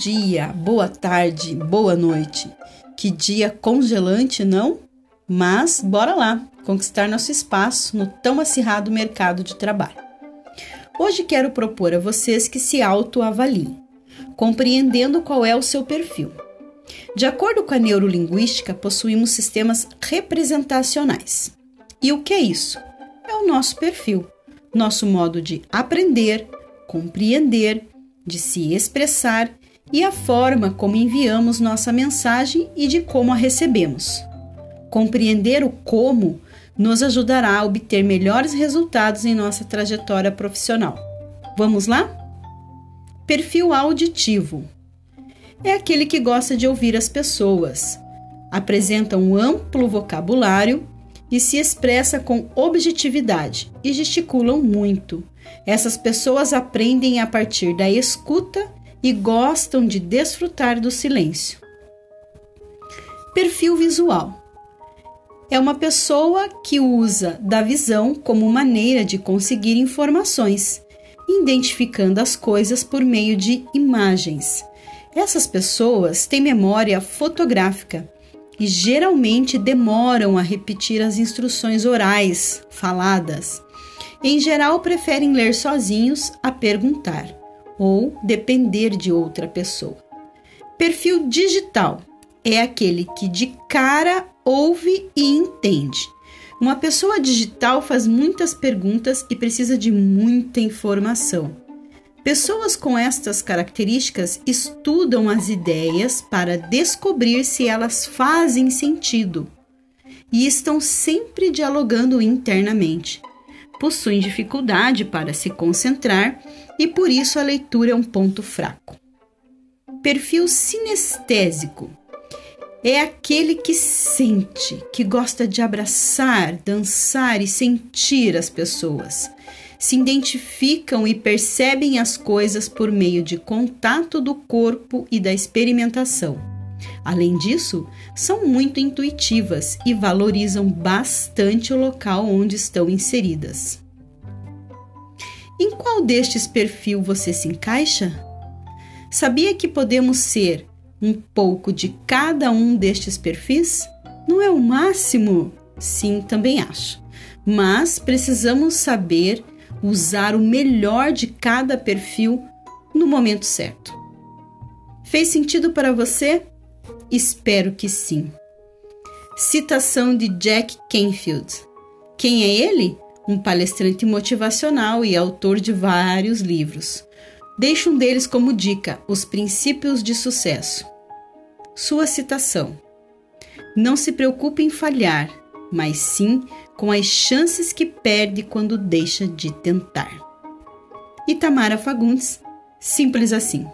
dia, boa tarde, boa noite. Que dia congelante, não? Mas bora lá conquistar nosso espaço no tão acirrado mercado de trabalho. Hoje quero propor a vocês que se autoavaliem, compreendendo qual é o seu perfil. De acordo com a neurolinguística, possuímos sistemas representacionais. E o que é isso? É o nosso perfil, nosso modo de aprender, compreender, de se expressar e a forma como enviamos nossa mensagem e de como a recebemos. Compreender o como nos ajudará a obter melhores resultados em nossa trajetória profissional. Vamos lá? Perfil auditivo é aquele que gosta de ouvir as pessoas, apresenta um amplo vocabulário e se expressa com objetividade e gesticulam muito. Essas pessoas aprendem a partir da escuta e gostam de desfrutar do silêncio. Perfil visual é uma pessoa que usa da visão como maneira de conseguir informações, identificando as coisas por meio de imagens. Essas pessoas têm memória fotográfica e geralmente demoram a repetir as instruções orais, faladas. Em geral, preferem ler sozinhos a perguntar ou depender de outra pessoa. Perfil digital é aquele que de cara ouve e entende. Uma pessoa digital faz muitas perguntas e precisa de muita informação. Pessoas com estas características estudam as ideias para descobrir se elas fazem sentido e estão sempre dialogando internamente. Possuem dificuldade para se concentrar e por isso a leitura é um ponto fraco. Perfil sinestésico é aquele que sente, que gosta de abraçar, dançar e sentir as pessoas. Se identificam e percebem as coisas por meio de contato do corpo e da experimentação. Além disso, são muito intuitivas e valorizam bastante o local onde estão inseridas. Em qual destes perfil você se encaixa? Sabia que podemos ser um pouco de cada um destes perfis? Não é o máximo? Sim, também acho. Mas precisamos saber usar o melhor de cada perfil no momento certo. Fez sentido para você? Espero que sim. Citação de Jack Canfield. Quem é ele? Um palestrante motivacional e autor de vários livros. Deixo um deles como dica: Os Princípios de Sucesso. Sua citação: Não se preocupe em falhar, mas sim com as chances que perde quando deixa de tentar. Itamara Fagundes, simples assim.